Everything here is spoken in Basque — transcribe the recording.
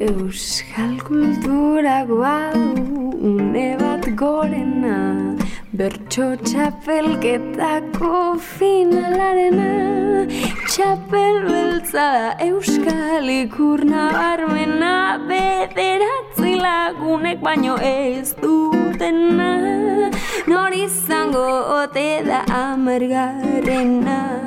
Euskal kultura badu une bat gorena Bertso txapelketako finalarena Txapel beltza da euskal ikur nabarmena Bederatzi lagunek baino ez dutena. Nor izango ote da amargarena